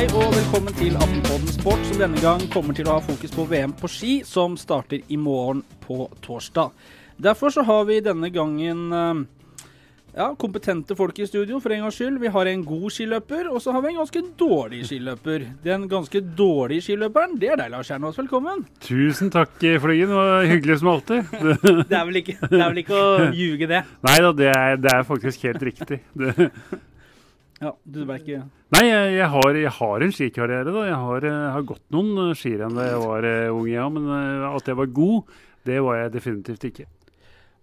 Hei og velkommen til Aftenpodden Sport, som denne gang kommer til å ha fokus på VM på ski, som starter i morgen på torsdag. Derfor så har vi denne gangen eh, ja, kompetente folk i studio, for en gangs skyld. Vi har en god skiløper, og så har vi en ganske dårlig skiløper. Den ganske dårlige skiløperen, det er deg, Lars Kjernås. Velkommen. Tusen takk, Fløyen. Det var hyggelig som alltid. Det er vel ikke, det er vel ikke å ljuge, det. Nei da, det er, det er faktisk helt riktig. Det, Ja, du var ikke nei, jeg, jeg, har, jeg har en skikarriere, da. Jeg har, jeg har gått noen eh, skirenn da jeg var eh, ung, ja. Men eh, at jeg var god, det var jeg definitivt ikke.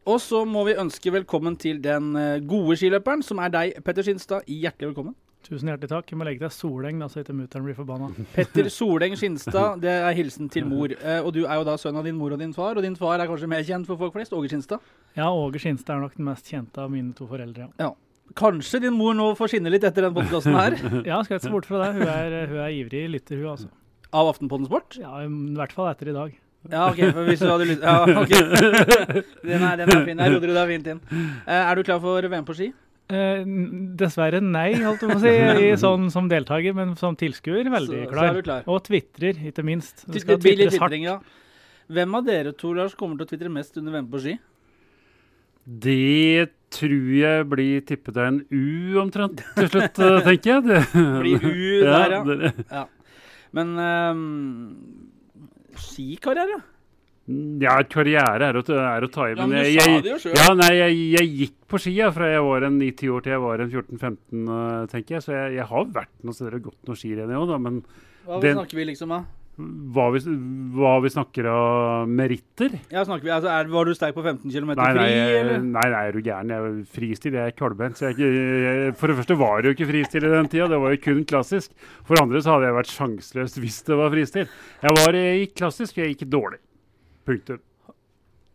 Og så må vi ønske velkommen til den eh, gode skiløperen, som er deg, Petter Skinstad. Hjertelig velkommen. Tusen hjertelig takk. Jeg må legge deg soleng, da, så ikke mutter'n blir forbanna. Petter Soleng Skinstad, det er hilsen til mor. Eh, og du er jo da sønn av din mor og din far, og din far er kanskje mer kjent for folk flest, Åge Skinstad. Ja, Åge Skinstad er nok den mest kjente av mine to foreldre. Ja, Kanskje din mor nå får skinne litt etter den podkasten her, ja skal ikke se bort fra det. Hun er, hun er ivrig lytter, hun altså. av Aftenpodden Sport. Ja, I hvert fall etter i dag. Ja, OK, for hvis du hadde lyst Ja, OK. Den er, den er fin. Jeg rodde du deg fint inn. Eh, er du klar for VM på ski? Eh, dessverre nei, holdt jeg på å si, i, sånn som deltaker, men som tilskuer veldig Så- så klar. er du klar. Og tvitrer, ikke minst. Det skal tvitres hardt. ja. Hvem av dere to Lars, kommer til å tvitre mest under VM på ski? Det tror jeg blir tippet av en U omtrent til slutt, eh, tenker jeg. Det, Blir U der, ja. det- Men um, skikarriere? Ja, karriere er å, er å ta i. Ja, men du jeg, jeg, det jo sjøl. ja, nei, jeg, jeg gikk på ski ja, fra jeg var en 9-10 år til jeg var en 14-15, eh, tenker jeg. Så jeg, jeg har vært noen steder og gått noen skirenn, jeg òg, da. Men Hva Den- snakker vi liksom av? Hva vi, hva vi snakker av meritter Ja, snakker vi, altså, er, Var du sterk på 15 km fri? nei, eller? nei, nei, er du gæren. Jeg, er fristil, jeg er jeg, for det første var det jo ikke fristil i den tida, det var jo kun klassisk. For det andre så hadde jeg vært sjanseløs hvis det var fristil. Jeg var i gikk klassisk, jeg gikk dårlig. Punktum.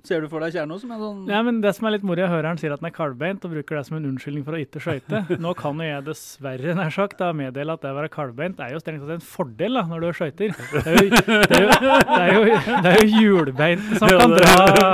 Ser du for deg Kjerno som en sånn Ja, men det som er litt moro, jeg hører han sier at han er kalvbeint og bruker det som en unnskyldning for å ikke skøyte. Nå kan jo jeg dessverre nær sagt da meddele at det å være kalvbeint er jo strengt tatt en fordel da, når du skøyter. Det er jo, det er jo, det er jo, det er jo hjulbeint som kan dra,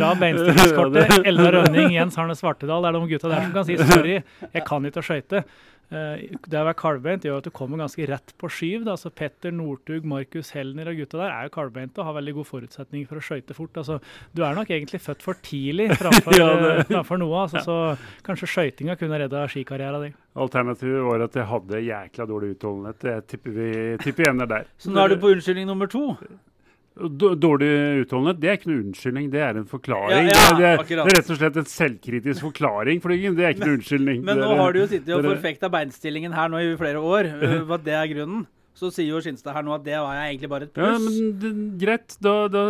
dra beinstyrkingskortet. Ella Rønning, Jens Arne Svartedal, det er de gutta der som kan si sorry, jeg kan ikke skøyte. Eh, Det å være kalvbeint gjør at du kommer ganske rett på skyv. Da. Så Petter Northug, Markus Helner og gutta der er jo kalvbeinte og har veldig god forutsetning for å skøyte fort. Altså, du er nok egentlig født for tidlig framfor, Ja, eh, framfor noe. Altså, Så kanskje skøytinga kunne redda skikarrieren din. Alternativet var at jeg hadde jækla dårlig utholdenhet. Jeg tipper vi tipper igjen er der. Så nå er du på unnskyldning nummer to? Dårlig utholdenhet det er ikke noe unnskyldning, det er en forklaring. Ja, ja, det, er, det, er rett og slett en selvkritisk forklaring, Flygen. Det er ikke noe unnskyldning. Men men nå har du jo sittet og det er- forfekta beinstillingen her nå i flere år, uh, hva det er grunnen. Så sier jo Skinstad her nå at det var egentlig bare et pluss. Ja, men det, greit. Da, da,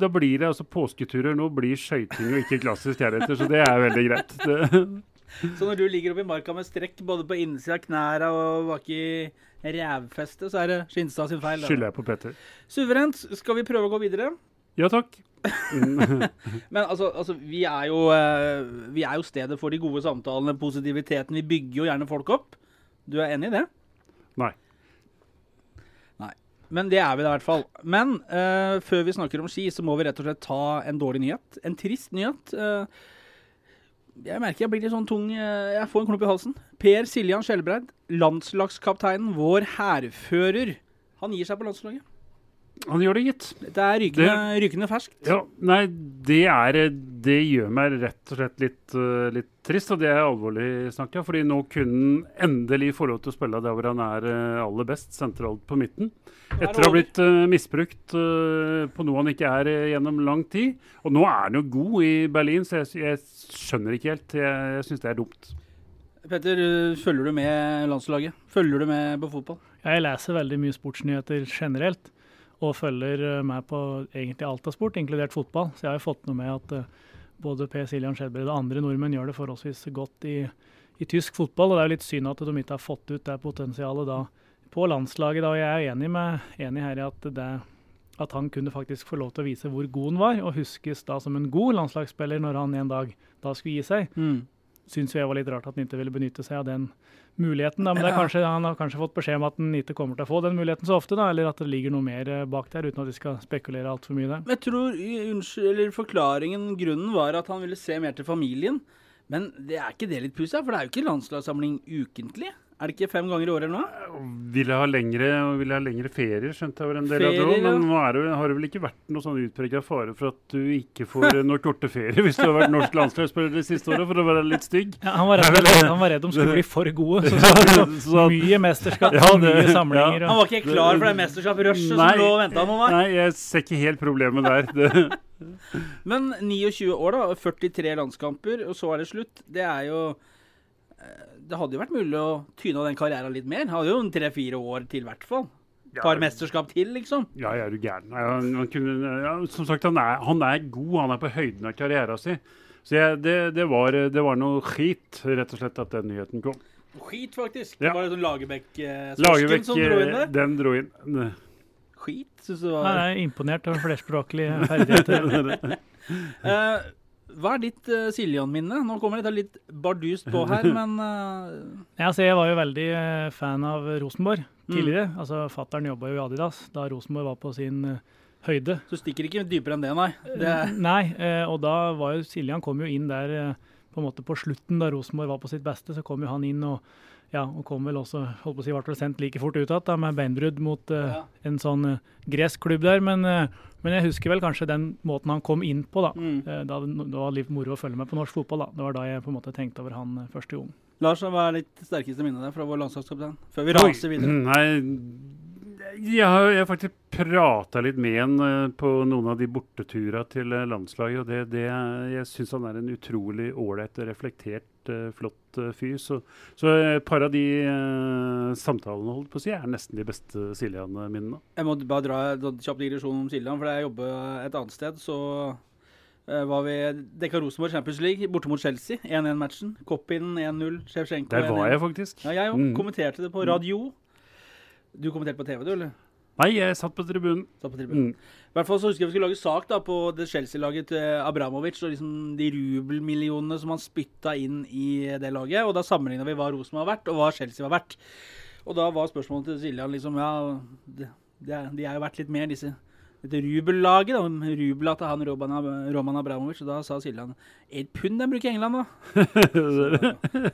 da blir det altså påsketurer. Nå blir skøyting og ikke klassisk heretter, så det er veldig greit. Det, Så når du ligger oppi marka med strekk både på innsida av knæra og bak i rævfestet, så er det Skinstad sin feil. skylder jeg på Petter. Suverent. Skal vi prøve å gå videre? Ja takk. Men altså, altså vi, er jo, eh, vi er jo stedet for de gode samtalene, positiviteten. Vi bygger jo gjerne folk opp. Du er enig i det? Nei. Nei. Men det er vi da i hvert fall. Men uh, før vi snakker om ski, så må vi rett og slett ta en dårlig nyhet. En trist nyhet. Uh, jeg merker jeg blir litt sånn tung Jeg får en klump i halsen. Per Siljan Skjelbreid, landslagskapteinen, vår hærfører. Han gir seg på landslaget. Han gjør det, gitt. Det er rykende, rykende ferskt. Ja, nei, det er Det gjør meg rett og slett litt, eh, litt trist, og det er alvorlig snakk, ja. Fordi nå kunne han endelig få lov til å spille der hvor han er eh, aller best, sentralt på midten. er Etter å ha blitt uh, misbrukt på noe han ikke er gjennom lang tid. Og nå er han jo god i Berlin, så jeg, jeg skjønner ikke helt. Jeg, jeg syns det er dumt. Petter, følger du med landslaget? Følger du med på fotball? Jeg leser veldig mye sportsnyheter generelt, og følger eh, med på egentlig alt av sport, inkludert fotball. Så jeg har fått noe med at eh, både Per Siljan Skjedbred og andre nordmenn gjør det forholdsvis godt i, i tysk fotball. Og det er jo litt synd at de ikke har fått ut det potensialet da på landslaget. da, og Jeg er enig, med, enig her i at, det, at han kunne faktisk få lov til å vise hvor god han var, og huskes da som en god landslagsspiller når han en dag da skulle gi seg. Syns jeg var litt rart at han ikke ville benytte seg av den muligheten. Da. Men det er kanskje, han har kanskje fått beskjed om at han ikke kommer til å få den muligheten så ofte, da, eller at det ligger noe mer eh, bak der, uten at vi skal spekulere altfor mye der. Jeg tror unnskyld, eller forklaringen, grunnen var at han ville se mer til familien. Men det er ikke det litt pussig? For det er jo ikke landslagssamling ukentlig. Er det ikke fem ganger i året nå? noe? Ville ha lengre, ville ha lengre ferier, skjønte jeg var en del av det Ferier, òg. Men nå er det, har det vel ikke vært noe sånn utprega fare for at du ikke får noe korte ferier hvis du har vært norsk landslagsspiller de siste året, for å være litt stygg. Ja, han, var redd, han var redd de skulle bli for gode. Så, så, så, Så mye mesterskap Ja, det- mye samlinger. Han var ikke klar for det mesterskapsrushet som lå og venta nå, nei. Nei, jeg ser ikke helt problemet der. Det, Men 29 år, da. 43 landskamper, og så er det slutt. Det er jo eh, Det hadde jo vært mulig å tyne av den karrieren litt mer. Hadde jo en tre-fire år til, i hvert fall. Et par mesterskap til, liksom. Ja, jeg er du gæren. Nei, ja, som sagt, han er, han er god. Han er på høyden av karrieren sin. Så jeg, det, det, var, det var noe skit, rett og slett, at den nyheten kom. Skit, faktisk. Ja. Det var sånn Lagerbäck-svorsken som dro inn eh, det. den dro inn. Skit, syns du han var er imponert over flerspråklige ferdigheter. Eh, Hva er ditt uh, Siljan-minne? Nå kommer det litt bardust på her, men uh... Ja, altså, jeg var jo veldig eh, fan av Rosenborg Mm. tidligere. Altså, Fattern jobba jo i Adidas da Rosenborg var på sin høyde. så stikker ikke dypere enn det, nei. Det, Nei, og da var jo Siljan kom jo inn der på en måte på slutten, da Rosenborg var på sitt beste. Så kom jo han inn og ja, og kom vel også holdt på å si, ble sendt like fort ut igjen da, med beinbrudd mot uh, Ja. en sånn uh, gresk klubb der. Men, uh, men jeg husker vel kanskje den måten han kom inn på, da. mm. Da det var litt moro å følge med på norsk fotball. da. Det var da jeg på en måte tenkte over han første gang. Lars, hva er ditt sterkeste minne der fra vår landslagskaptein? Før vi raser videre. Nei, jeg har, jeg har faktisk prata litt med han på noen av de borteturene til landslaget. og det, det, Jeg syns han er en utrolig ålreit, reflektert, eh, flott eh, fyr. Så, så et par av de eh, samtalene holdt på å si, er nesten de beste Siljan-minnene. Jeg må bare dra en kjapp digresjon om Siljan, for da jeg jobber et annet sted, så var vi dekka Rosenborg Champions League borte mot Chelsea. 1-1-matchen. Koppin 1-0. Shevchenko Der var jeg faktisk. Ja, jeg. Mm. Kommenterte det på radio. Du kommenterte på TV, du, eller? Nei, jeg satt på tribunen. Satt på tribunen. Mm. Hvert fall så husker jeg vi skulle lage sak da på det Chelsea-laget til Abramovic og liksom de rubelmillionene som han spytta inn i det laget. Og da sammenligna vi hva Rosenborg var verdt, og hva Chelsea var verdt. Og da var spørsmålet til Siljan liksom Ja, det, det er, de er jo verdt litt mer, disse. Dette rubellaget, da. rubla til han Roman, Roman Abramovic. Og da sa Siljan ett pund den bruker England, da.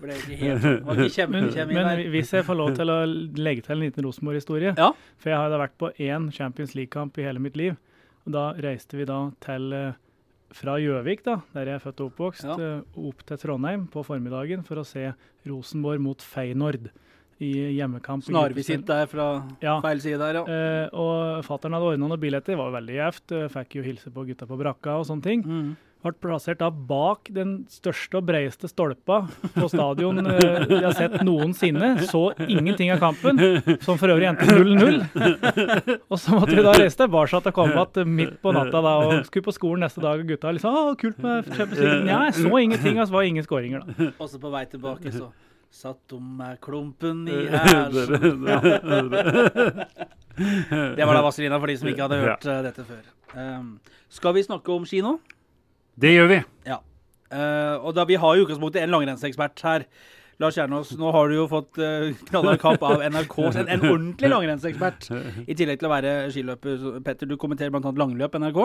Ble ikke helt var ikke kjempe, Men, men hvis jeg får lov til å legge til en liten Rosenborg-historie Ja. For jeg har da vært på én Champions League-kamp i hele mitt liv. Og da reiste vi da til eh, fra Gjøvik, da, der jeg er født og oppvokst, Ja. eh, opp til Trondheim på formiddagen for å se Rosenborg mot Feynord i hjemmekamp. Snarvisitt der fra Ja. feil side der, ja. Eh, og fattern hadde ordna noen billetter, var veldig gjevt. eh, Fikk jo hilse på gutta på brakka og sånne ting. Mm. Ble plassert da bak den største og bredeste stolpa på stadion eh, vi har sett noensinne. Så ingenting av kampen, som for øvrig endte 0-0. Og så måtte vi da reise tilbake til Kombat midt på natta da, og skulle på skolen neste dag. Og gutta liksom Å, kult med Champions League. Ja, jeg så ingenting, altså. Var ingen skåringer, da. Og så på vei tilbake, så satt de med klumpen i halsen. Det var da Vazelina for de som ikke hadde hørt eh, dette før. Um, skal vi snakke om ski nå? Det gjør vi. Eh, og da Vi har i utgangspunktet en langrennsekspert her. Lars Kjernås, nå har du jo fått uh, knallhard kapp av NRK. En, en ordentlig langrennsekspert. I tillegg til å være skiløper. Petter, du kommenterer bl.a. langløp NRK.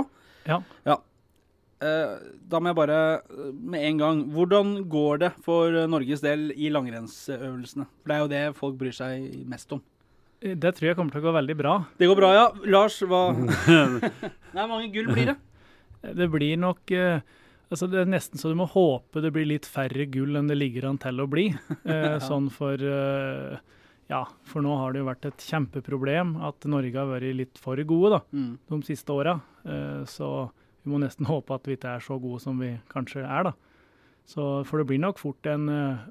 Ja. Eh, da må jeg bare eh, med en gang Hvordan går det for eh, Norges del i langrennsøvelsene? For det er jo det folk bryr seg mest om. Det tror jeg kommer til å gå veldig bra. Det går bra, ja. Lars, hva Nei, mange gull blir det? Det blir nok eh, altså Det er nesten så du må håpe det blir litt færre gull enn det ligger an til å bli. Eh, Sånn for eh, Ja, for nå har det jo vært et kjempeproblem at Norge har vært litt for gode da, Mm. de siste åra. Så vi må nesten håpe at vi ikke er så gode som vi kanskje er, da. Så, for det blir nok fort en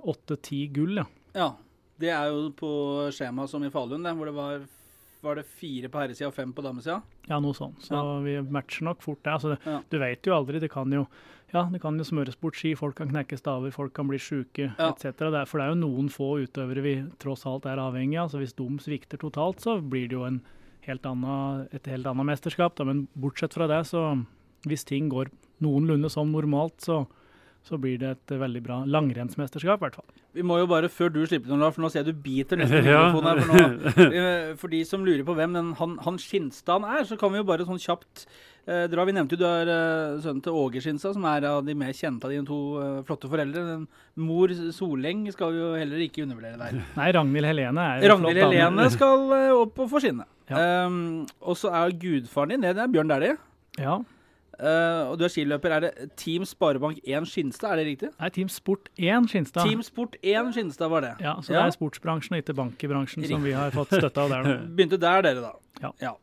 åtte-ti gull, ja. Ja. Det er jo på skjemaet som i Falun, der, hvor det var, var det fire på herresida og fem på damesida. Ja, noe sånn. Så Ja. vi matcher nok fort det. Altså, Ja. Du vet jo aldri. Det kan jo ja, det kan jo smøres bort ski, folk kan knekke staver, folk kan bli sjuke Ja. etc. For det er jo noen få utøvere vi tross alt er avhengig av. så Hvis de svikter totalt, så blir det jo en helt annen, et helt annet mesterskap. Da. Men bortsett fra det, så hvis ting går noenlunde som normalt, så, så blir det et veldig bra langrennsmesterskap, i hvert fall. Vi må jo bare, før du slipper noe, for nå ser jeg du biter nesten mikrofonen her. For, nå, eh, for de som lurer på hvem den han, han Skinstad er, så kan vi jo bare sånn kjapt eh, dra. Vi nevnte jo du er eh, sønnen til Åge Skinstad, som er av de mer kjente av dine to eh, flotte foreldre. Den mor Soleng skal vi jo heller ikke undervurdere der. Nei, Ragnhild Helene er Ragnhild flott. Helene skal eh, opp og få skinne. Ja. Um, og så er gudfaren din, det er Bjørn Dæhlie. Ja. Eh, og du er skiløper. Er det Team Sparebank 1 Skinstad, er det riktig? Nei, Team Sport 1 Skinstad. Team Sport 1 Skinstad var det. Ja, så Ja. det er sportsbransjen og ikke bankbransjen som vi har fått støtte av der nå. Begynte der, dere, da. Ja.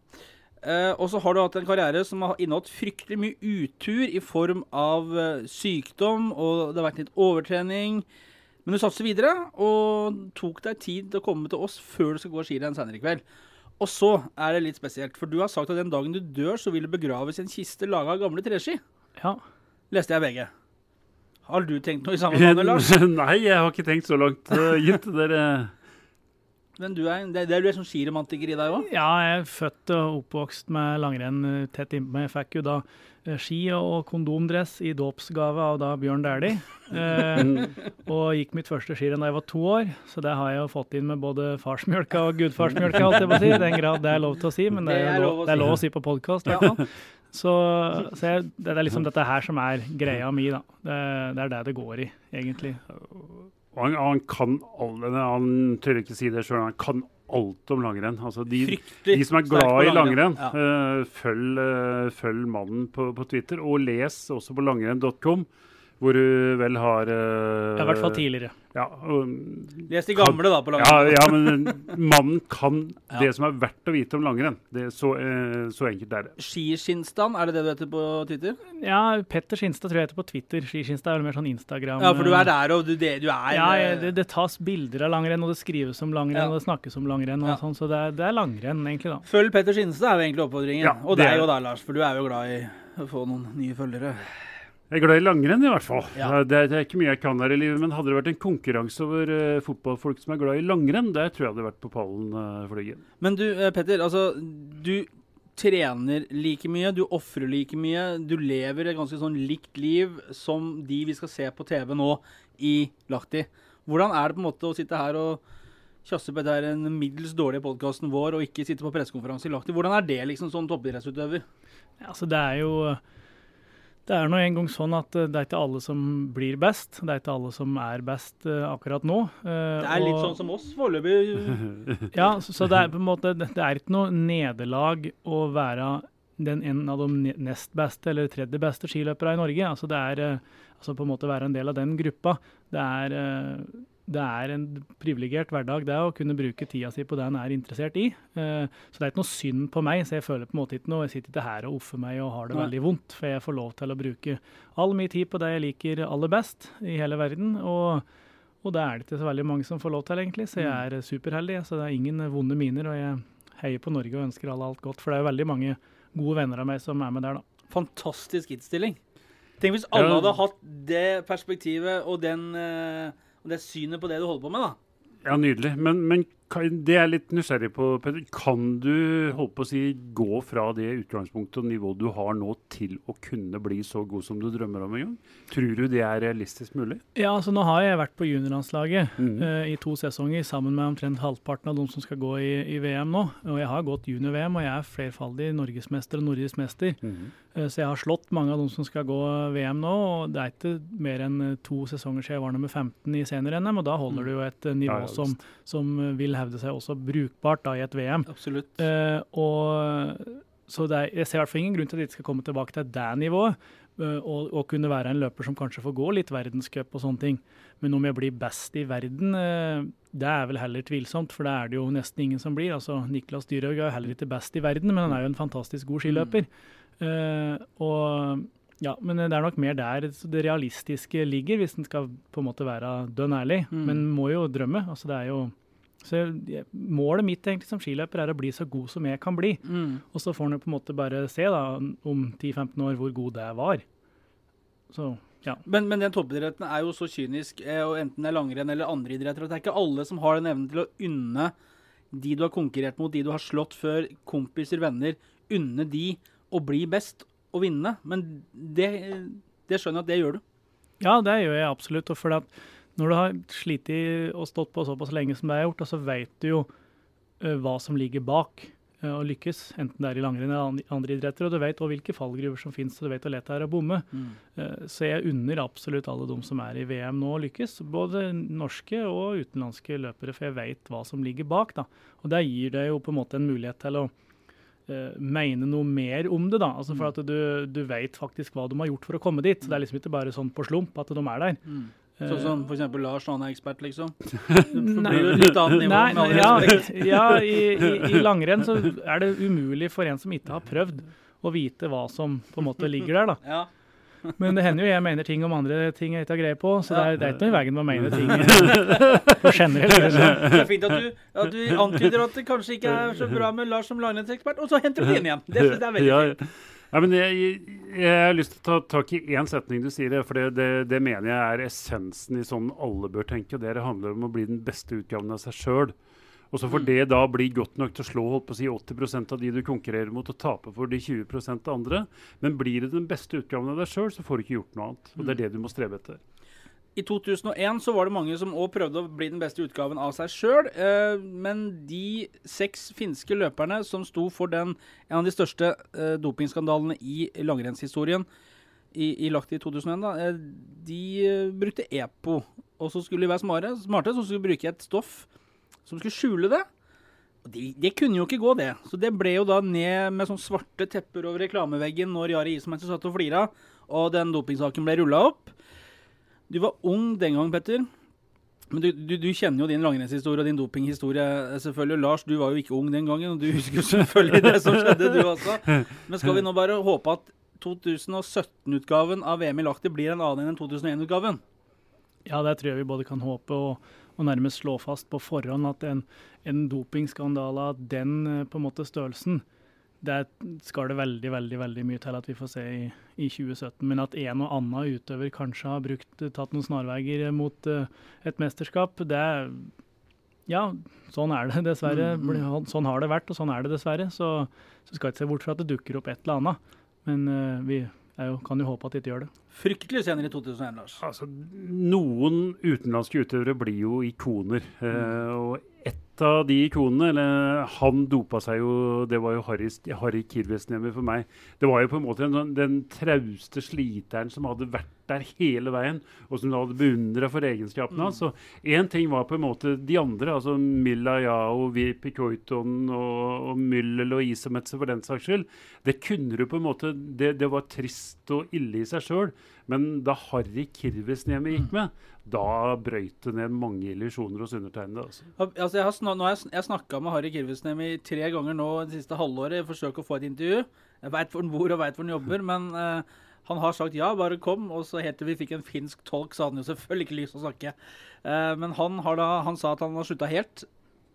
Eh, og så har du hatt en karriere som har inneholdt fryktelig mye utur i form av uh, sykdom, og det har vært litt overtrening. Men du satser videre, og tok deg tid til å komme til oss før du skal gå skirenn senere i kveld. Og så er det litt spesielt, for du har sagt at den dagen du dør, så vil du begraves i en kiste laga av gamle treski. Ja. Leste jeg begge. Har du tenkt noe i samme bane, Lars? Nei, jeg har ikke tenkt så langt, uh, gitt. Dere Men du er, det, det er du er sånn skiromantiker i deg òg? ja, jeg er født og oppvokst med langrenn eh, tett innpå meg. Jeg fikk jo da eh, ski og kondomdress i dåpsgave av da Bjørn Dæhlie. Eh, og gikk mitt første skirenn da jeg var to år, så det har jeg jo fått inn med både farsmjølka og gudfarsmjølka, alt jeg må si. I den grad det er lov til å si, men det er, lov, det er lov å si på podkast, Ja. Så, så jeg, det er liksom dette her som er greia mi, da. Det, det er det det går i, egentlig. Han, han kan alle, han tør ikke si det sjøl, han kan alt om langrenn. Altså de, de som er glad i langrenn, Ja. uh, følg, uh, følg mannen på, på Twitter. Og les også på langrenn.com, hvor du vel har uh, Ja, I hvert fall tidligere. Ja, um, Les de gamle, da, på langrenn. ja, men mannen kan Ja. det som er verdt å vite om langrenn. Det er så, uh, så enkelt er det. Skiskinstan, er det det du heter på Twitter? Ja, Petter Skinstad tror jeg heter på Twitter. Skikinstad er vel mer sånn Instagram. Ja, for du er der, og du, det, du er Ja, eh, det, det tas bilder av langrenn, og det skrives om langrenn, Ja. og det snakkes om langrenn. og Ja. sånn, Så det er, det er langrenn, egentlig. da. Følg Petter Skinstad er jo egentlig oppfordringen. Ja, og det deg er- jo da, Lars, for du er jo glad i å få noen nye følgere. Jeg er glad i langrenn, i hvert fall. Ja. Det, er, det er ikke mye jeg kan her i livet, men hadde det vært en konkurranse over uh, fotballfolk som er glad i langrenn, der tror jeg hadde vært på pallen uh, for det. Men du, uh, Petter, altså Du trener like mye, du ofrer like mye. Du lever et ganske sånn likt liv som de vi skal se på TV nå i Lahti. Hvordan er det på en måte å sitte her og kjasse på den middels dårlige podkasten vår og ikke sitte på pressekonferanse i Lahti? Hvordan er det liksom sånn toppidrettsutøver? Ja, altså, det er jo Det er nå en gang sånn at eh, det er ikke alle som blir best. Det er ikke alle som er best eh, akkurat nå. eh, Det er litt sånn som oss foreløpig. Ja, så, så det er på en måte Det er ikke noe nederlag å være den en av de ne- nest beste eller tredje beste skiløperne i Norge. Altså det er altså på en måte være en del av den gruppa. Det er, det er en privilegert hverdag det å kunne bruke tida si på det en er interessert i. Eh, Så det er ikke noe synd på meg, så jeg føler på en måte ikke noe Jeg sitter ikke her og offer meg og har det veldig vondt, for jeg får lov til å bruke all min tid på det jeg liker aller best i hele verden. og og det er det ikke så veldig mange som får lov til, egentlig, så jeg Mm. er superheldig. Så det er ingen vonde miner, og jeg heier på Norge og ønsker alle alt godt. For det er jo veldig mange gode venner av meg som er med der, da. Fantastisk innstilling. Tenk hvis alle hadde hatt det perspektivet og, den, eh, og det synet på det du holder på med, da. Ja, nydelig. Men, men det er litt nysgjerrig på, Peder. Kan du holde på å si, gå fra det utgangspunktet og nivået du har nå, til å kunne bli så god som du drømmer om en gang? Tror du det er realistisk mulig? Ja, altså nå har jeg vært på juniorlandslaget mm. uh, i to sesonger sammen med omtrent halvparten av de som skal gå i, i VM nå. Og jeg har gått junior-VM, og jeg er flerfaldig norgesmester og nordisk mester. Mm. Uh, Så jeg har slått mange av de som skal gå VM nå, og det er ikke mer enn eh, to sesonger siden jeg var nummer 15 i senior-NM, og da holder du jo et eh, nivå Ja, som, som eh, vil hevde seg også brukbart da i et VM. Absolutt. Uh, og så er, jeg ser i hvert fall ingen grunn til at de ikke skal komme tilbake til det nivået, eh, og, og kunne være en løper som kanskje får gå litt verdenscup og sånne ting. Men om jeg blir best i verden, eh, det er vel heller tvilsomt, for det er det jo nesten ingen som blir. Altså, Niklas Dyrhaug er jo heller ikke best i verden, men han er jo en fantastisk god skiløper. Og ja, men det er nok mer der det realistiske ligger, hvis en skal på en måte være dønn ærlig. Mm. Men må jo drømme. altså det er jo så jeg, Målet mitt egentlig som skiløper er å bli så god som jeg kan bli. Mm. Og så får en på en måte bare se da, om 10-15 år hvor god det var. Så ja. Men, men den toppidretten er jo så kynisk, eh, og enten det er langrenn eller andre idretter, at det er ikke alle som har den evnen til å unne de du har konkurrert mot, de du har slått før, kompiser, venner, unne de å bli best og vinne. Men det, det skjønner jeg at det gjør du. Ja, det gjør jeg absolutt. og for at Når du har slitt og stått på såpass lenge som det er har gjort, så vet du jo uh, hva som ligger bak uh, å lykkes, enten det er i langrenn eller andre idretter. Og du vet også hvilke fallgruver som finnes, og du vet hvor lett det er å bomme. Mm. Uh, så jeg unner absolutt alle de som er i VM nå å lykkes. Både norske og utenlandske løpere, for jeg vet hva som ligger bak. da. Og det gir deg jo på en måte en mulighet til å uh, mene noe mer om det. da, altså For mm. at du, du vet faktisk hva de har gjort for å komme dit. Så det er liksom ikke bare sånn på slump at de er der. Mm. Sånn som f.eks. Lars, han er ekspert, liksom? Det blir jo litt annet nivå. Nei, med ja, ja i, i, i, langrenn så er det umulig for en som ikke har prøvd, å vite hva som på en måte ligger der. da. Ja. Men det hender jo jeg mener ting om andre ting jeg ikke har greie på, så det er, det er ikke noe i veien med å mene ting på generelt. Det er fint at du, at du, antyder at det kanskje ikke er så bra med Lars som langrennsekspert, og så henter du det inn igjen. Det, det er veldig fint. Ja, men jeg, jeg, har lyst til å ta tak i én setning du sier, for det, det, det, mener jeg er essensen i sånn alle bør tenke. og Det handler om å bli den beste utgaven av seg sjøl. Og så får mm. det da bli godt nok til å slå holdt på å si 80 av de du konkurrerer mot, og tape for de 20 av andre. Men blir det den beste utgaven av deg sjøl, så får du ikke gjort noe annet. Og det er mm. det du må strebe etter. I 2001 så var det mange som òg prøvde å bli den beste utgaven av seg sjøl. Eh, men de seks finske løperne som sto for den, en av de største eh, dopingskandalene i langrennshistorien i, i Lahti i 2001, da, eh, de brukte EPO. Og så skulle de være smarte, smarte så skulle de bruke et stoff som skulle skjule det. Det, de kunne jo ikke gå, det. Så det ble jo da ned med sånn svarte tepper over reklameveggen når Jari Ismaelsen satt og flira, og den dopingsaken ble rulla opp. Du var ung den gang, Petter. Men du, du, du kjenner jo din langrennshistorie og din dopinghistorie. selvfølgelig. Lars, du var jo ikke ung den gangen, og du husker selvfølgelig det som skjedde, du også. Men skal vi nå bare håpe at 2017-utgaven av VM i Lahti blir en annen enn 2001-utgaven? Ja, det tror jeg vi både kan håpe og, og nærmest slå fast på forhånd at en, en dopingskandale av den eh, på en måte størrelsen det skal det veldig veldig, veldig mye til at vi får se i, i 2017. Men at en og annen utøver kanskje har brukt, tatt noen snarveier mot uh, et mesterskap, det Ja, sånn er det dessverre. Mm. Sånn har det vært, og sånn er det dessverre. Så, så skal jeg ikke se bort fra at det dukker opp et eller annet. Men uh, vi jo, kan jo håpe at de ikke gjør det. Fryktelig senere i 2001, Lars. Altså, noen utenlandske utøvere blir jo ikoner. Mm. Uh, og et av de ikonene, eller han dopa seg jo Det var jo Harry, Harry Kirvesnemi for meg. Det var jo på en måte den, den trauste sliteren som hadde vært der hele veien, og som du hadde beundra for egenskapene mm. hans. Så én ting var på en måte de andre, altså Milla Yao, Virpi Koiton og, og Myllel og Isametse for den saks skyld. Det kunne du på en måte det, det var trist og ille i seg sjøl. Men da Harry Kirvesniemi gikk mm. med, da brøyt det ned mange illusjoner hos undertegnede. Altså. Altså, jeg har, snak, nå har jeg, jeg snakka med Harry Kirvesnemi tre ganger nå det siste halvåret. i forsøker å få et intervju. Jeg veit hvor han bor og veit hvor han jobber, men uh, han har sagt ja, bare kom. Og så helt til vi fikk en finsk tolk, så hadde han jo selvfølgelig ikke lyst til å snakke. Uh, men han, da, han, sa at han har slutta helt.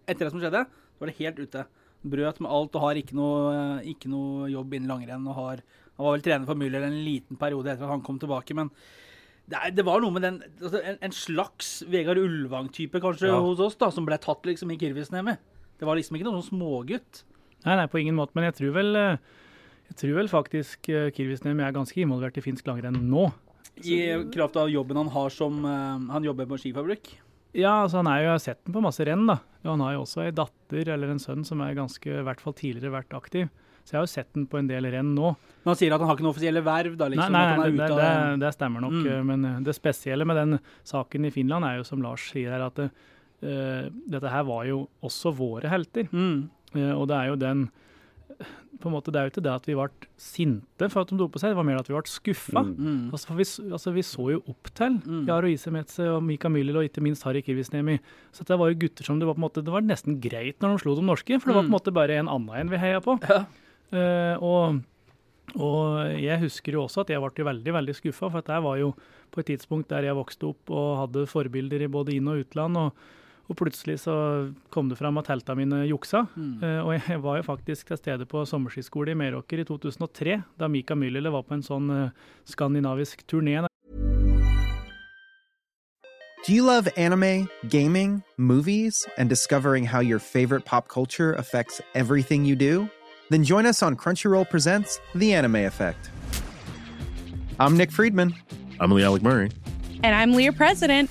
Etter det som skjedde, så var det helt ute. Brøt med alt og har ikke noe, ikke noe jobb innen langrenn. og har han var vel trener for Müller en liten periode etter at han kom tilbake, men det, det var noe med den altså en, en, slags Vegard Ulvang-type kanskje ja. hos oss, da, som ble tatt liksom i Kirvisnemi. Det var liksom ikke noen sånn smågutt. Nei, nei, på ingen måte. Men jeg tror vel, eh, jeg tror vel faktisk Kirvisnem Kirvisnemi er ganske involvert i finsk langrenn nå. I kraft av jobben han har som uh, Han jobber på skifabrikk? Ja, altså han er jo, jeg har sett den på masse renn. da. Og han har jo også ei datter eller en sønn som er ganske, i hvert fall tidligere vært aktiv. Så jeg har jo sett den på en del renn nå. Men han sier at han har ikke noe offisielle verv? da, liksom, Nei, nei det, det, det, stemmer nok. Mm. Men eh, det spesielle med den saken i Finland er jo, som Lars sier her, at det, uh, dette her var jo også våre helter. Mm. Uh, og det er jo den på en måte, Det er jo ikke det at vi ble sinte for at de dopa seg, det var mer at vi ble skuffa. Mm. mm. Altså, vi, altså, vi, så jo opp til mm. Jaro Isemetse og Mika Müller og ikke minst Harry Kirvisnemi. Så det var jo gutter som det var på en måte, det var nesten greit når de slo de norske, for det var på en mm. måte bare en annen enn vi heia på. Ja. Uh, og, og, jeg husker jo også at jeg ble veldig veldig skuffa, for det var jo på et tidspunkt der jeg vokste opp og hadde forbilder i både inn- og utland. og, og plutselig så kom det fram at teltene mine juksa. Mm. Uh, og jeg var jo faktisk til stede på sommerskiskole i Meråker i 2003, da Mika Myllylä var på en sånn uh, skandinavisk turné. Do you love anime, gaming, movies, and discovering how your favorite pop culture affects everything you do? Then join us on Crunchyroll Presents The Anime Effect. I'm Nick Friedman. I'm Lee Alec Murray. And I'm Leah President.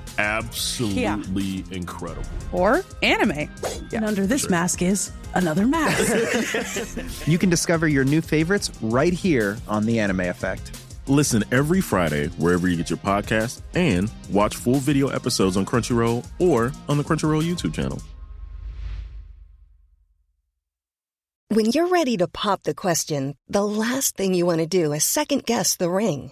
absolutely incredible. Or anime. And under this mask is another mask. you can discover your new favorites right here on The Anime Effect. Listen every Friday wherever you get your podcast and watch full video episodes on Crunchyroll or on the Crunchyroll YouTube channel. When you're ready to pop the question, the last thing you want to do is second guess the ring.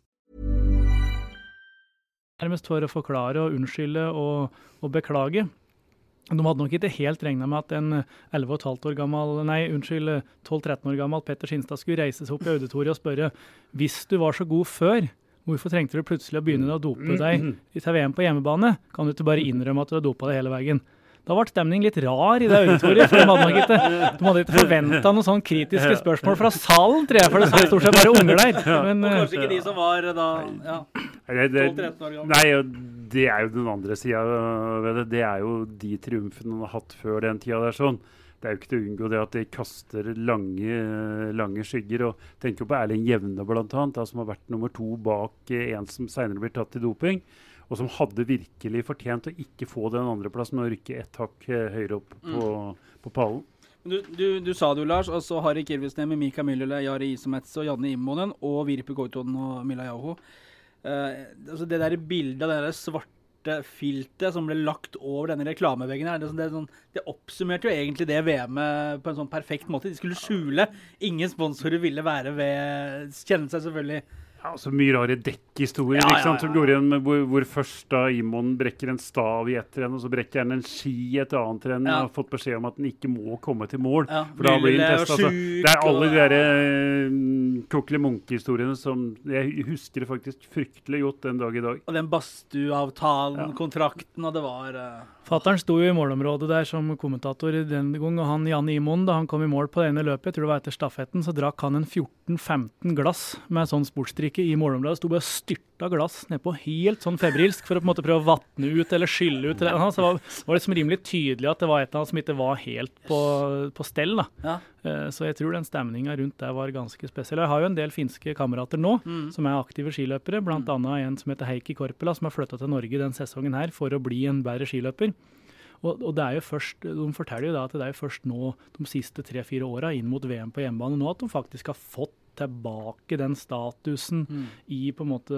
nærmest for å forklare og unnskylde og, og beklage. De hadde nok ikke helt regna med at en 11,5 år gammel, nei, unnskyld, 12-13 år gammel Petter Skinstad skulle reise seg opp i auditoriet og spørre hvis du var så god før, hvorfor trengte du plutselig å begynne å dope deg til VM på hjemmebane? Kan du ikke bare innrømme at du har dopa deg hele veien? Da ble stemning litt rar i det auditoriet, for de hadde nok ikke, de hadde ikke forventa noen sånn kritiske spørsmål fra salen, tror jeg, for det var stort sett bare unger der. Men, Og eh, kanskje ikke de som var da ja, Nei, det, 12-13 år gammel. nei, det er jo den andre sida ved det. Det er jo de triumfene han har hatt før den tida der. sånn. Det er jo ikke til å unngå det at de kaster lange, lange skygger. og Tenker jo på Erling Jevne, blant annet, som har vært nummer to bak eh, en som senere blir tatt i doping. Og som hadde virkelig fortjent å ikke få den andreplassen og rykke ett hakk eh, høyere opp på, på pallen. Du, du, du sa det jo, Lars. altså Harry Kirvisnemi, Mika Myllylä, Jari Isomets og Janne Immonen og Virpi Goitoden og Mila Jauho. Uh, altså det der bildet av det der svarte filtet som ble lagt over denne reklameveggen her, det, sånn- det, sånn, det oppsummerte jo egentlig det VM-et på en sånn perfekt måte. De skulle skjule. Ingen sponsorer ville være ved Kjenne seg selvfølgelig Ja, så mye rare dekkhistorier Ja, ja, som ja. går igjen med hvor, hvor først da Imon brekker en stav i ett renn, og så brekker han en ski i et annet renn, Ja. og har fått beskjed om at den ikke må komme til mål. Ja, for da blir han testa. altså. Det er alle de der eh, Kokkeli Munch-historiene som Jeg husker det faktisk fryktelig godt den dag i dag. Og den badstueavtalen, Ja. kontrakten, og det var uh... Fattern sto jo i målområdet der som kommentator den gang, og han Janne Imon, da han kom i mål på det ene løpet, jeg tror det var etter stafetten, så drakk han en 14-15 glass med sånn sportsdrikke i Morgenbladet Sto bare og styrta glass nedpå helt sånn febrilsk for å på en måte prøve å vatne ut eller skylle ut. Eller, så det var, var liksom rimelig tydelig at det var et eller annet som ikke var helt på, på stell. da. Ja. Eh, Så jeg tror den stemninga rundt der var ganske spesiell. Jeg har jo en del finske kamerater nå som er aktive skiløpere, bl.a. en som heter Heikki Korpela, som har flytta til Norge den sesongen her for å bli en bedre skiløper. Og, og det er jo først, De forteller jo da at det er jo først nå de siste tre-fire åra inn mot VM på hjemmebane nå at de faktisk har fått tilbake den statusen i på en måte,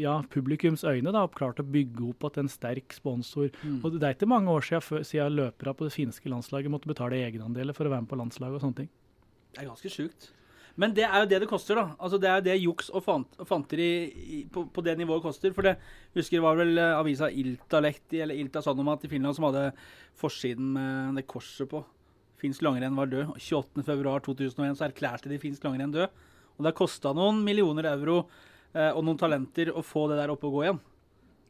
ja, publikums øyne. da, og Klart å bygge opp at en sterk sponsor. Og Det er ikke mange år siden, siden løpere på det finske landslaget måtte betale egenandeler for å være med på landslaget. og sånne ting. Det er ganske sjukt. Men det er jo det det koster, da. Altså Det er jo det juks og fant, og fanteri i- på, på det nivået koster. For det husker det var vel eh, avisa Iltalehti eller Ilta Sanomat i Finland som hadde forsiden med det korset på. Finsk langrenn var død. 28.2.2001 så erklærte de finsk langrenn død. Og det har kosta noen millioner euro eh, og noen talenter å få det der oppe og gå igjen.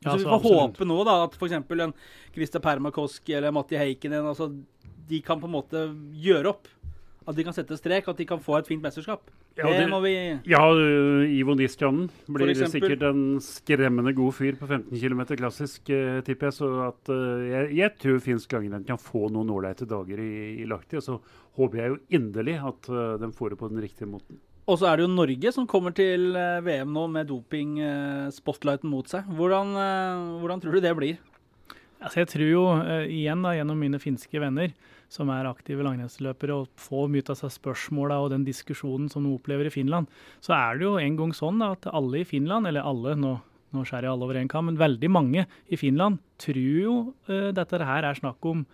Ja, så vi får absolutt. håpe nå da at f.eks. en Krista Permakoski eller Matti Heikkinen altså, de kan på en måte gjøre opp. At de kan sette strek, at de kan få et fint mesterskap. Ja, det, det- må vi Ja, Ivo Nistjanen blir sikkert en skremmende god fyr på 15 km klassisk, eh, tipper jeg. Så at eh, jeg, jeg tror finsk langrenn kan få noen ålreite dager i, i Lahti. Og så håper jeg jo inderlig at eh, de får det på den riktige måten. Og så er det jo Norge som kommer til eh, VM nå med doping-spotlighten mot seg. Hvordan, eh, hvordan tror du det blir? Altså jeg tror jo eh, igjen da, gjennom mine finske venner, som er aktive langrennsløpere, og får mye av seg spørsmåla og den diskusjonen som de opplever i Finland, så er det jo en gang sånn da, at alle i Finland, eller alle, nå, nå skjærer jeg alle over en kam, men veldig mange i Finland tror jo uh, dette her er snakk om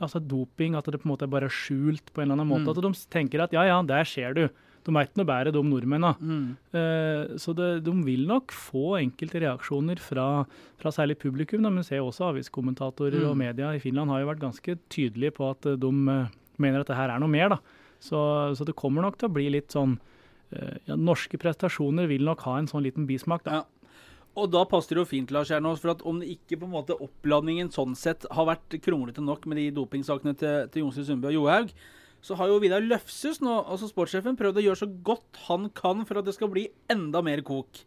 altså doping, at det på en måte er bare skjult på en eller annen måte. Mm. At de tenker at ja, ja, der ser du. De ikke noe bedre, de nordmennene. Mm. Eh, så det, de vil nok få enkelte reaksjoner fra, fra særlig publikum, da, men ser også aviskommentatorer og Mm. media i Finland har jo vært ganske tydelige på at eh, de eh, mener at det her er noe mer. Så, så det kommer nok til å bli litt sånn eh, ja, Norske prestasjoner vil nok ha en sånn liten bismak. da. Ja. Og da passer det jo fint, Lars Kjernås, for at om det ikke på en måte oppladningen sånn sett har vært kronglete nok med de dopingsakene til, til Jonsrud Sundby og Johaug, så har jo Vidar Løfshus nå, altså sportssjefen, prøvd å gjøre så godt han kan for at det skal bli enda mer kok.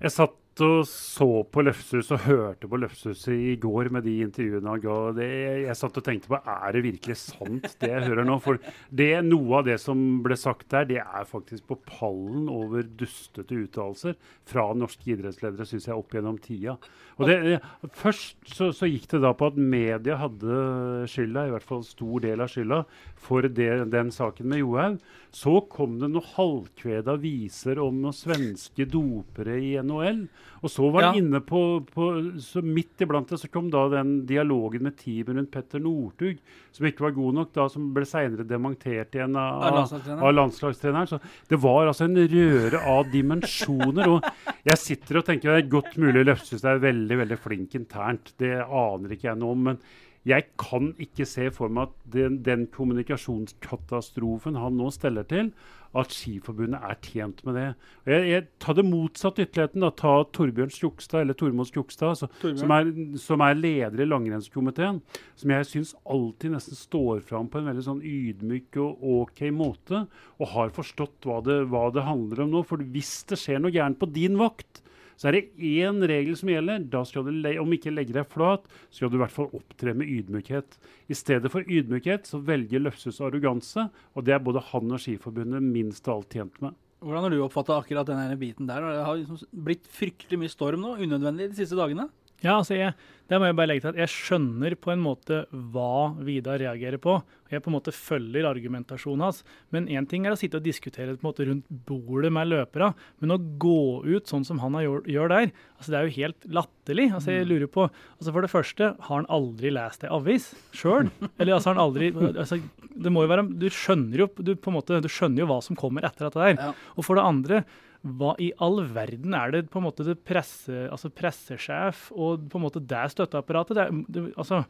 Jeg satt og så på Løfshus og hørte på Løfshus i går med de intervjuene han ga. Det, jeg satt og tenkte på er det virkelig sant, det jeg hører nå? For det, noe av det som ble sagt der, det er faktisk på pallen over dustete uttalelser fra norske idrettsledere, syns jeg, opp gjennom tida. Og det, først så, så gikk det da på at media hadde skylda, i hvert fall stor del av skylda, for det, den saken med Johaug. Så kom det noen halvkveda viser om noen svenske dopere i NHL. Og så var det inne på, på så Midt iblant det så kom da den dialogen med teamet rundt Petter Northug, som ikke var god nok, da som ble seinere demontert igjen av, Av landslagstreneren. av landslagstreneren. Så det var altså en røre av dimensjoner. Og jeg sitter og tenker det er godt mulig Løfshus er veldig veldig flink internt. Det aner ikke jeg noe om. men jeg kan ikke se for meg at den, den kommunikasjonskatastrofen han nå steller til, at Skiforbundet er tjent med det. Jeg, jeg tar det motsatt ytterligheten. da, Ta Torbjørn Skjokstad, eller Tormod Skjokstad, altså, som, er, som er leder i langrennskomiteen. Som jeg syns alltid nesten står fram på en veldig sånn ydmyk og OK måte. Og har forstått hva det, hva det handler om nå. For hvis det skjer noe gærent på din vakt, så er det én regel som gjelder. Da skal du, om ikke legge deg flat, skal du i hvert fall opptre med ydmykhet. I stedet for ydmykhet så velger Løfshus arroganse, og det er både han og Skiforbundet minst av alt tjent med. Hvordan har du oppfatta akkurat den biten der? Det har liksom blitt fryktelig mye storm nå, unødvendig de siste dagene. Ja, altså jeg, det må jeg bare legge til at jeg skjønner på en måte hva Vidar reagerer på. og Jeg på en måte følger argumentasjonen hans. Men én ting er å sitte og diskutere på en måte rundt bordet med løpere, men å gå ut sånn som han har gjør, gjør der, altså det er jo helt latterlig. Altså jeg lurer på, altså For det første, har han aldri lest ei avis sjøl? Eller altså har han aldri altså, det må jo være, Du skjønner jo du på en måte, du skjønner jo hva som kommer etter dette der. Og for det andre, hva i all verden er det på en måte det presse, altså pressesjef og på en måte det støtteapparatet? Det, det, altså,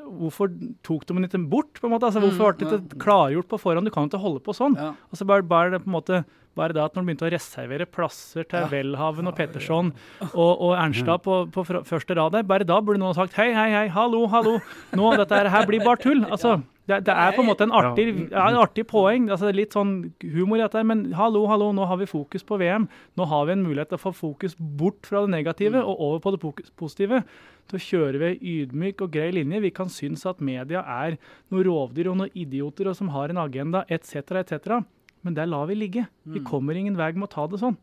hvorfor tok de den ikke bort? på en måte? Altså, hvorfor ble det ikke klargjort på forhånd? Du kan jo ikke holde på sånn. Ja. Altså, bare, bare det på en måte bare det at når de begynte å reservere plasser til Ja. Welhaven og Petterson og, og Ernstad på, på første rad der, bare da burde noen sagt hei, hei, hei, hallo, hallo, nå, dette her- blir bare tull. Altså, det, det er på en måte en artig, ja, en artig poeng. Altså, det litt sånn humor i dette, men hallo, hallo, nå har vi fokus på VM. Nå har vi en mulighet til å få fokus bort fra det negative og over på det positive. Så kjører vi ydmyk og grei linje. Vi kan synes at media er noen rovdyr og noen idioter og som har en agenda etc., etc. Men der lar vi ligge. Vi kommer ingen vei med å ta det sånn.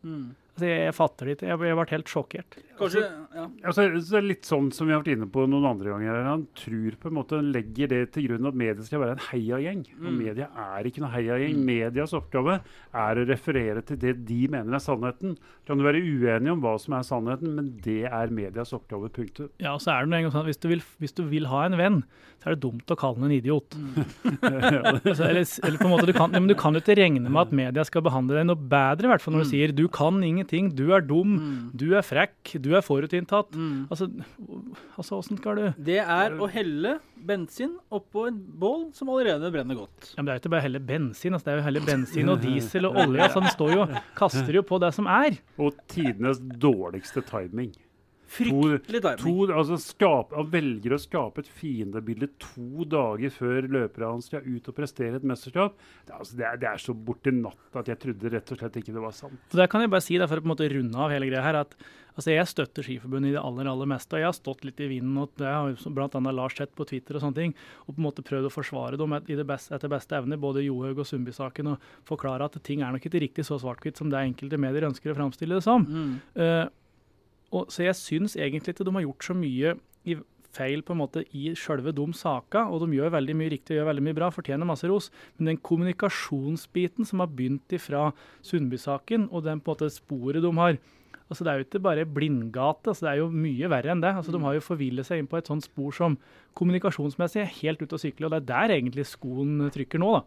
Altså, jeg, jeg fatter det ikke. Jeg, jeg ble helt sjokkert. Kanskje, ja. Altså, det er litt sånn som vi har vært inne på noen andre ganger. Han tror på en måte, han legger det til grunn at media skal være en heiagjeng. Og media er ikke noen heiagjeng. Medias oppgave er å referere til det de mener er sannheten. Kan du være uenig om hva som er sannheten, men det er medias oppgave. Punktet. Ja, og så er det noe sånn at hvis du, vil, hvis du vil ha en venn, så er det dumt å kalle han en idiot. altså, eller, eller på en måte, du kan, ja, men du kan jo ikke regne med at media skal behandle deg noe bedre, i hvert fall når du sier du kan ingenting. Ting. Du er dum, Mm. du er frekk, du er forutinntatt. Altså, altså, åssen skal du Det er å helle bensin oppå en bål som allerede brenner godt. ja, men Det er jo ikke bare å helle bensin. Altså, det er jo helle bensin og diesel og olje. Altså, den står jo, kaster jo på det som er. Og tidenes dårligste timing. Fryktelig timing. To, altså skap, han velger å skape et fiendebilde to dager før løperne hans skal ut og prestere et mesterskap. Det, er altså, det, er, det er så borti natta at jeg trodde rett og slett ikke det var sant. Og der kan jeg bare si, det, for å på en måte runde av hele greia her, at altså, jeg støtter Skiforbundet i det aller aller meste. og Jeg har stått litt i vinden, og det har jo bl.a. Lars sett på Twitter og sånne ting, og på en måte prøvd å forsvare dem et- i det beste, etter beste evne, både Johaug og Sundby-saken, og forklare at ting er nok ikke riktig så svart-hvitt som det enkelte medier ønsker å framstille det som. Mm. Eh, og, så jeg syns egentlig ikke de har gjort så mye i feil på en måte i sjølve de saka, og de gjør veldig mye riktig og gjør veldig mye bra, fortjener masse ros. Men den kommunikasjonsbiten som har begynt ifra Sundby-saken, og den på en måte sporet de har altså Det er jo ikke bare blindgate, altså det er jo mye verre enn det. altså De har jo forvillet seg inn på et sånt spor som kommunikasjonsmessig er helt ute å sykle, og det er der egentlig skoen trykker nå. da.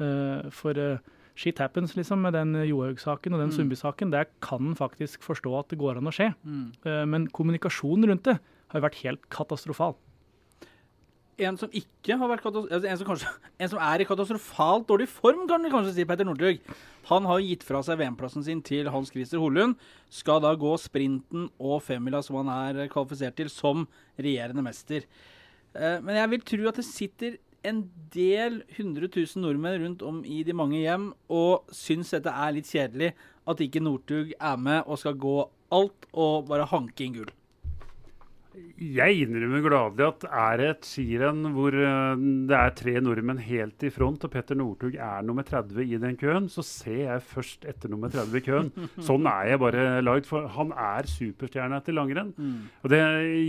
Eh, for eh, shit happens, liksom, med den Johaug-saken og den Mm. Sundby-saken. Der kan en faktisk forstå at det går an å skje. Mm. Eh, Men kommunikasjonen rundt det har vært helt katastrofal. En som ikke har vært altså en, som kanskje, en som er i katastrofalt dårlig form, kan vi kanskje si, Petter Northug. Han har gitt fra seg VM-plassen sin til Hans Christer Holund. Skal da gå sprinten og femmila som han er kvalifisert til, som regjerende mester. Eh, Men jeg vil tro at det sitter en del hundre tusen nordmenn rundt om i de mange hjem og syns dette er litt kjedelig at ikke Northug er med og skal gå alt og bare hanke inn gull. Jeg innrømmer gladelig at er det et skirenn hvor eh, det er tre nordmenn helt i front, og Petter Northug er nummer 30 i den køen, så ser jeg først etter nummer 30 i køen. Sånn er jeg bare lagd, for han er superstjerne etter langrenn. Og det,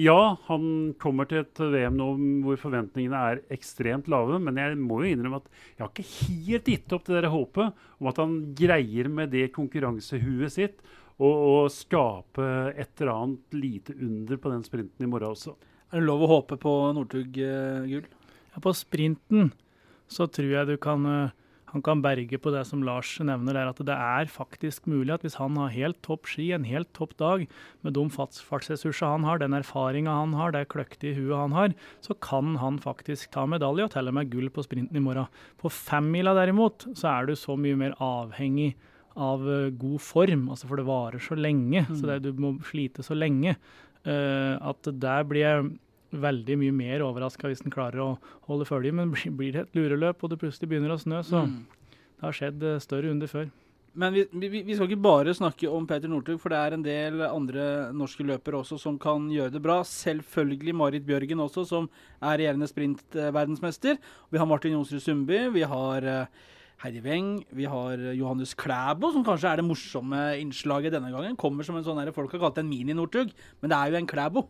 ja, han kommer til et VM nå hvor forventningene er ekstremt lave, men jeg må jo innrømme at jeg har ikke helt gitt opp det der håpet om at han greier med det konkurransehuet sitt å og skape et eller annet lite under på den sprinten i morgen også. Er det lov å håpe på Northug-gull? Ja, på sprinten så tror jeg du kan eh, han kan berge på det som Lars nevner, der at det er faktisk mulig at hvis han har helt topp ski, en helt topp dag, med de fartsressursene han har, den erfaringa han har, det kløktige huet han har, så kan han faktisk ta medalje og til og med gull på sprinten i morgen. På femmila derimot, så er du så mye mer avhengig av eh, god form, altså for det varer så lenge, så det, du må slite så lenge, uh, at der blir jeg veldig mye mer overraska hvis den klarer å holde følge. Men blir, det et lureløp og det plutselig begynner å snø, så Mm. det har skjedd eh, større under før. Men vi, vi, vi skal ikke bare snakke om Peter Northug, for det er en del andre norske løpere også som kan gjøre det bra. Selvfølgelig Marit Bjørgen også, som er regjerende sprintverdensmester. Vi har Martin Jonsrud Sundby, vi har eh, Heidi Weng, vi har Johannes Klæbo, som kanskje er det morsomme innslaget denne gangen. Kommer som en sånn der, Folk har kalt det en mini-Northug, men det er jo en Klæbo.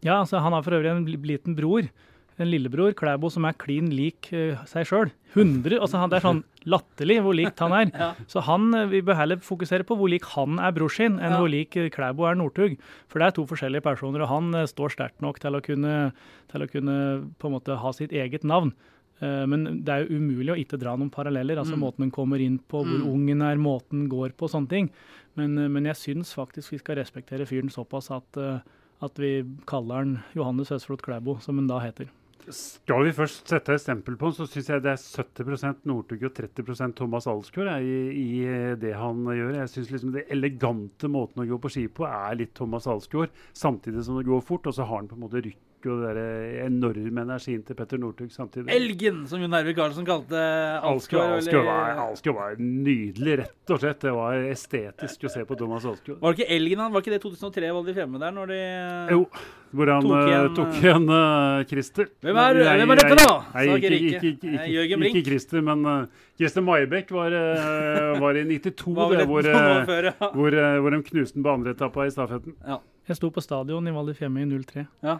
Ja, altså han har for øvrig en liten bror, en lillebror, Klæbo, som er klin lik uh, seg sjøl. 100, altså Det er sånn latterlig hvor likt han er. Ja. Så han, eh, vi bør heller fokusere på hvor lik han er bror sin, enn Ja. hvor lik eh, Klæbo er Northug. For det er to forskjellige personer, og han står sterkt nok til å kunne, til å kunne på en måte ha sitt eget navn. Eh, Men det er jo umulig å ikke dra noen paralleller. altså Mm. Måten den kommer inn på, hvor Mm. ungen er, måten går på, sånne ting. Men, eh, men jeg syns faktisk vi skal respektere fyren såpass at, eh, at vi kaller han Johannes Høsflot Klæbo, som han da heter. Skal vi først sette et stempel på han, så syns jeg det er 70 Northug og 30% Thomas Alsgaard i, i det han gjør. Jeg syns liksom det elegante måten å gå på ski på er litt Thomas Alsgaard, samtidig som det går fort. Og så har han på en måte rykk og det der enorme energien til Petter Northug samtidig. Elgen, som Jon Hervik Karlsen kalte Alsgaard, Alsgaard. Var, eller- Alsgaard var nydelig, rett og slett. Det var estetisk å se på Thomas Alsgaard. Var det ikke Elgen han? Var ikke det 2003 Val di Fiemme der, når de Jo, hvor han Tok tok igjen, tok igjen eh, Christer. Hvem er- hvem er dette da? Nei, ikke, ikke ikke, ikke, ikke, ikke Christer, men uh, Christer Maibekk var, uh, var i 92, Var det, hvor, eh, før, ja. hvor, eh, hvor de knuste den på andre etappa i stafetten. Jeg sto på stadion i Val di Fiemme i 03. Ja.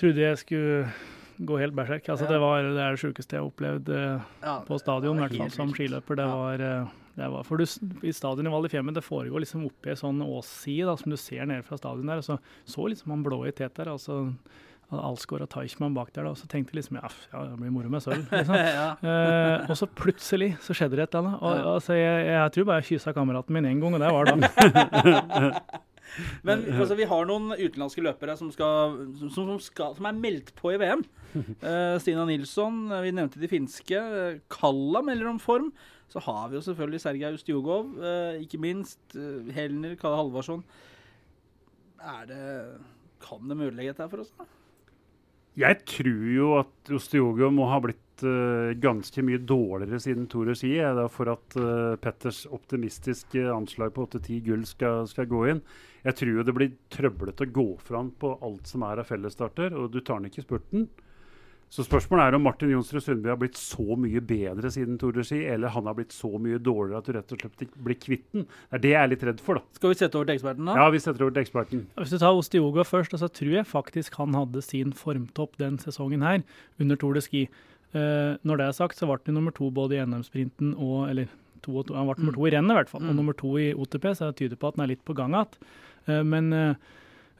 Trodde jeg skulle gå helt berserk. Altså, Ja. det, var, det det sjukeste jeg har opplevd eh, Ja, på stadion, i hvert fall som skiløper. Det Ja. var, eh, det var For du, i stadion i Val di Fiemme, det foregår liksom oppi ei sånn åsside som du ser nede fra stadion der. og Så så liksom han blå i tet der. altså Alsgaard og Teichmann bak der. da, og Så tenkte jeg liksom ja, ja det blir moro med sølv. liksom. ja. Eh, og så plutselig så skjedde det et eller annet. Og, altså, jeg, jeg tror bare jeg kyssa kameraten min én gang, og det var da. Men altså, vi har noen utenlandske løpere som, skal, som, som, skal, som er meldt på i VM. Uh, Stina Nilsson, eh, vi nevnte de finske. Eh, Kalla melder om form. Så har vi jo selvfølgelig Sergej Ustjugov, uh, ikke minst. Uh, Helner, Kalle Halvorsson. Er det Kan det mulighet her for oss? da? Jeg tror jo at Ostiogo må ha blitt eh, ganske mye dårligere siden Tore da, for at uh, Petters optimistiske anslag på 8-10 gull skal, skal gå inn. Jeg tror jo det blir trøblete å gå fram på alt som er av fellesstarter, og du tar den ikke i spurten. Så spørsmålet er om Martin Jonsrud Sundby har blitt så mye bedre siden Tour de Ski, eller han har blitt så mye dårligere at du rett og slett blir kvitt den. Det er det jeg er litt redd for, da. Skal vi sette over til eksperten, da? Ja, vi setter over til eksperten. Hvis du tar Ostiogo først, så tror jeg faktisk han hadde sin formtopp den sesongen her under Tour de Ski. Uh, når det er sagt, så ble han nummer to både i NM-sprinten og Eller to og to, han ble nummer to i rennet, i hvert fall. Og nummer to i OTP, så det tyder på at han er litt på gang igjen. Eh, men eh,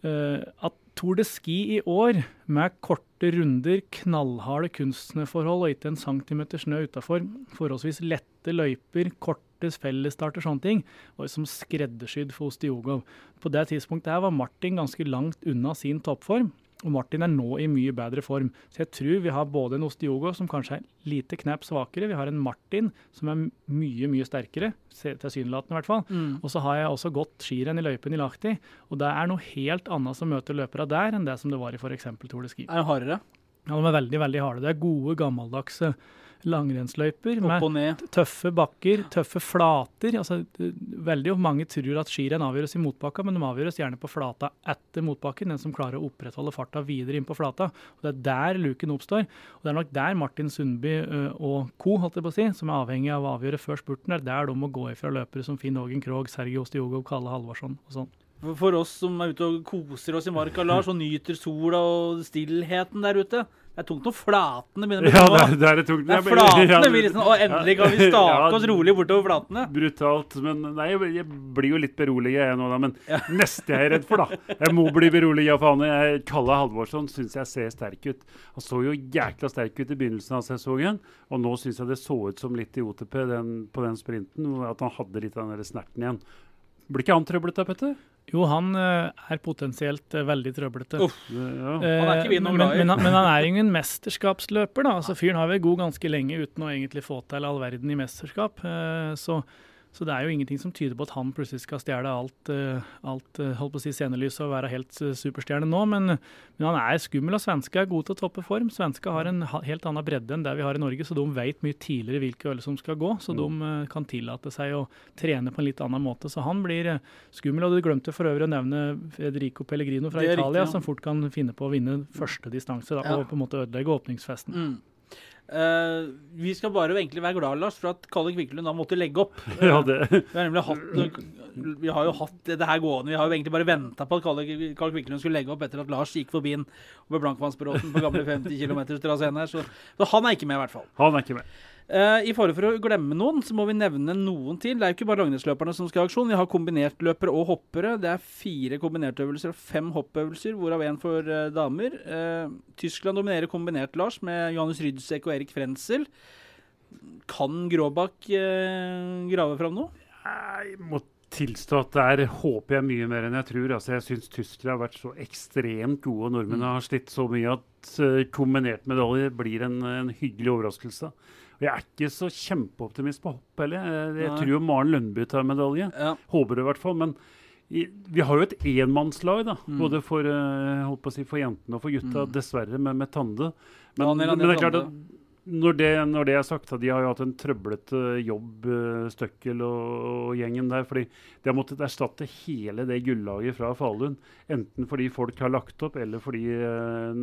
eh, at Tour de Ski i år, med korte runder, knallharde kunstsnøforhold og ikke en centimeter snø utafor, forholdsvis lette løyper, korte fellesstarter, sånne ting, var som skreddersydd for Ostiogov. På det tidspunktet her var Martin ganske langt unna sin toppform. Og Martin er nå i mye bedre form. Så jeg tror vi har både en Ostiogo som kanskje er lite knepp svakere, vi har en Martin som er mye, mye sterkere, tilsynelatende i hvert fall. Mm. Og så har jeg også gått skirenn i løypen i Lahti, og det er noe helt annet som møter løpere der enn det som det var i f.eks. Tour de Ski. Er det hardere? Ja, de er veldig, veldig harde. Det er gode, gammeldagse langrennsløyper med tøffe bakker, tøffe flater. Altså, veldig mange tror at skirenn avgjøres i motbakka, men de avgjøres gjerne på flata etter motbakken. Den som klarer å opprettholde farta videre inn på flata. Og Det er der luken oppstår. Og Det er nok der Martin Sundby og co., holdt jeg på å si, som er avhengig av å avgjøre før spurten, er der de må gå ifra løpere som Finn Ågen Krogh, Sergej Ostjogov, Kalle Halvorsson og sånn. For oss som er ute og koser oss i marka, Lars, og nyter sola og stillheten der ute. Det er tungt når flatene begynner å Ja, det er, det er det tungt. Det er flatene ja, blir liksom, Og endelig kan vi stake Ja, oss rolig bortover flatene. Brutalt. Men nei, jeg, blir jo litt beroliget jeg nå, da. Men neste jeg er redd for, da Jeg må bli beroliget for faen. Jeg, Kalle Halvorsson syns jeg ser sterk ut. Han så jo jækla sterk ut i begynnelsen av sesongen, og nå syns jeg det så ut som litt i OTP den, på den sprinten, at han hadde litt av den der snerten igjen. Blir ikke han trøblete, Petter? Jo, han er potensielt veldig trøblete. Uff. Ja. Han er ikke vi men, glad i. men, han- men han er jo en mesterskapsløper, da. Altså, fyren har vel god ganske lenge uten å egentlig få til all verden i mesterskap. Eh, så, så det er jo ingenting som tyder på at han plutselig skal stjele alt, eh, alt eh, holdt på å si scenelyset og være helt eh, superstjerne nå. Men, men han er skummel, og svenske er gode til å toppe form. Svenske har en helt annen bredde enn det vi har i Norge, så de vet mye tidligere hvilke øl som skal gå. Så de eh, kan tillate seg å trene på en litt annen måte. Så han blir skummel. Og du glemte for øvrig å nevne Federico Pellegrino fra Italia, riktig, ja. som fort kan finne på å vinne første distanse da, Ja. og på en måte ødelegge åpningsfesten. Mm. Eh, vi skal bare egentlig være glad, Lars, for at Kalle Kviklund da måtte legge opp. Ja, det. Vi har nemlig hatt Vi har jo hatt det her gående. Vi har jo egentlig bare venta på at Kalle Kalle Kvikkelund skulle legge opp etter at Lars gikk forbi den ved Blankvannsbråten på gamle 50 km traseen her. Så, så han er ikke med, i hvert fall. Han er ikke med. Eh, I fare for å glemme noen, så må vi nevne noen til. Det er jo ikke bare langrennsløperne som skal i aksjon. Vi har kombinertløpere og hoppere. Det er fire kombinertøvelser og fem hoppøvelser, hvorav én for uh, damer. Uh, Tyskland dominerer kombinert, Lars, med Johannes Rydsek og Erik Frenzel. Kan Gråbakk grave fram noe? Jeg må tilstå at der håper jeg mye mer enn jeg tror. Altså, jeg syns tyskere har vært så ekstremt gode, og nordmennene har slitt så mye at kombinert medalje blir en, en hyggelig overraskelse. Jeg er ikke så kjempeoptimist på hopp heller. Jeg, jeg tror jo Maren Lundby tar medalje. Ja. Håper det i hvert fall. Men i, vi har jo et enmannslag, da. Mm. Både for, uh, si, for jentene og for gutta, Mm. dessverre, med, med Tande. Men, Daniel men det er klart at når det, når det er sagt, de har jo hatt en trøblete jobb, uh, Støkkel og, og gjengen der. fordi de har måttet erstatte hele det gullaget fra Falun. Enten fordi folk har lagt opp, eller fordi, eh,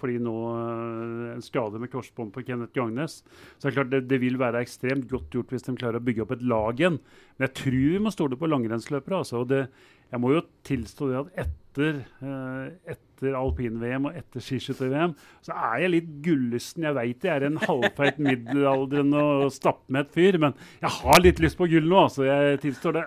fordi nå eh, en skade med korsbånd på Kenneth Gangnes. Så det er klart det, det vil være ekstremt godt gjort hvis de klarer å bygge opp et lag igjen. Men jeg tror vi må stole på langrennsløpere. Altså, og det, jeg må jo tilstå det at etter, eh, etter alpin-VM og etter skiskytter-VM, så er jeg litt gullysten. Jeg veit jeg er en halvfeit middelaldrende og stappmett fyr, men jeg har litt lyst på gull nå, så Jeg tilstår det.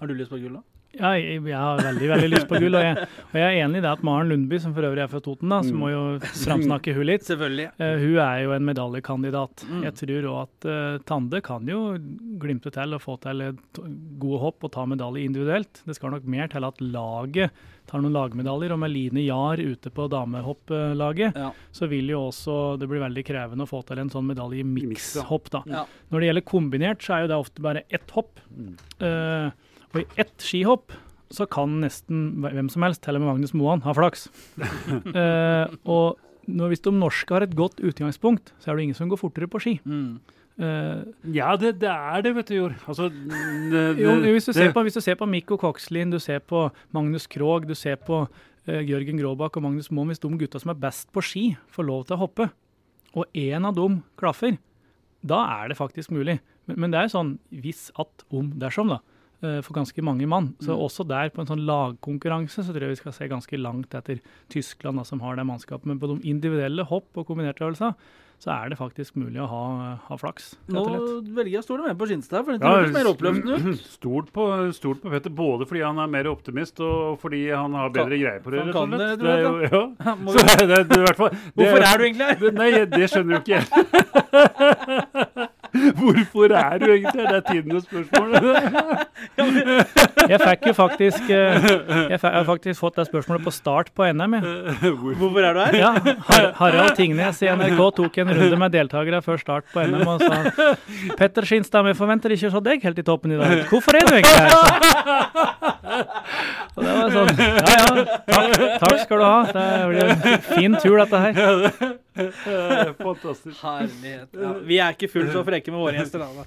Har du lyst på gull, da? Ja, jeg, jeg har veldig veldig lyst på gull. Og jeg, og jeg er enig i det at Maren Lundby, som for øvrig er fra Toten, da, så må jo framsnakke hun litt. Selvfølgelig. Uh, hun er jo en medaljekandidat. Mm. Jeg tror òg at uh, Tande kan jo glimte til og få til gode hopp og ta medalje individuelt. Det skal nok mer til at laget tar noen lagmedaljer. Og med Line Jahr ute på damehopplaget, Ja. så vil jo også det bli veldig krevende å få til en sånn medalje i mikshopp. da. Ja. Når det gjelder kombinert, så er jo det ofte bare ett hopp. Eh, og i ett skihopp så kan nesten hvem som helst, til og med Magnus Moan, ha flaks. uh, og når, hvis de norske har et godt utgangspunkt, så er det ingen som går fortere på ski. Mm. Uh, Ja, det, det er det, vet du, Jord. Altså, det, jo, hvis, du ser på, hvis du ser på Mikko Kokslin, du ser på Magnus Krogh, du ser på uh, Jørgen Gråbakk og Magnus Moen, hvis de gutta som er best på ski, får lov til å hoppe, og én av dem klaffer, da er det faktisk mulig. Men, men det er jo sånn hvis, at, om, dersom, da. Eh, For ganske mange mann. Så også der, på en sånn lagkonkurranse, så tror jeg vi skal se ganske langt etter Tyskland, da, som har det mannskapet. Men på de individuelle hopp og kombinertøvelser, så er det faktisk mulig å ha, ha flaks. Nå velger jeg å stole mer på Skinstad, for det Ja, høres mer oppløftende ut. Stort på, stort på Petter, både fordi han er mer optimist og fordi han har bedre greie på det. han kan det, du Det er vet jo- ja. Ja, Så er det, det, i hvert fall, det, Hvorfor er du egentlig her? Nei, det skjønner jo ikke jeg. Hvorfor er du egentlig? Det er tidenes spørsmål. Jeg fikk jo faktisk eh, Jeg jeg har faktisk fått det spørsmålet på start på NM. Jeg. Hvorfor er du her? Ja, Har Harald Tingnes i NRK tok en runde med deltakere før start på NM og sa Petter Skinstad, vi forventer ikke å se deg helt i toppen i dag. Hvorfor er du egentlig her? Og det var sånn Ja ja, takk, takk skal du ha. Det blir en fin tur, dette her. Fantastisk. Herlighet. Ja, vi er ikke fullt så frekke med våre gjester. Da.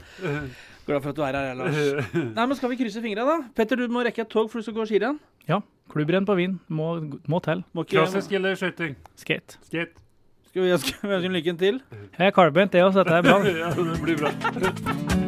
Glad for at du er her, Lars. Nei, men Skal vi krysse fingra, da? Petter, du må rekke et tog for du skal gå skirenn. Ja, klubbrenn på Wien. Må, må til. Klassisk eller skøyting? Skate. Skate. Skal vi ønske lykken til? Jeg er karbeint, det òg, så dette er bra. Ja, det blir bra.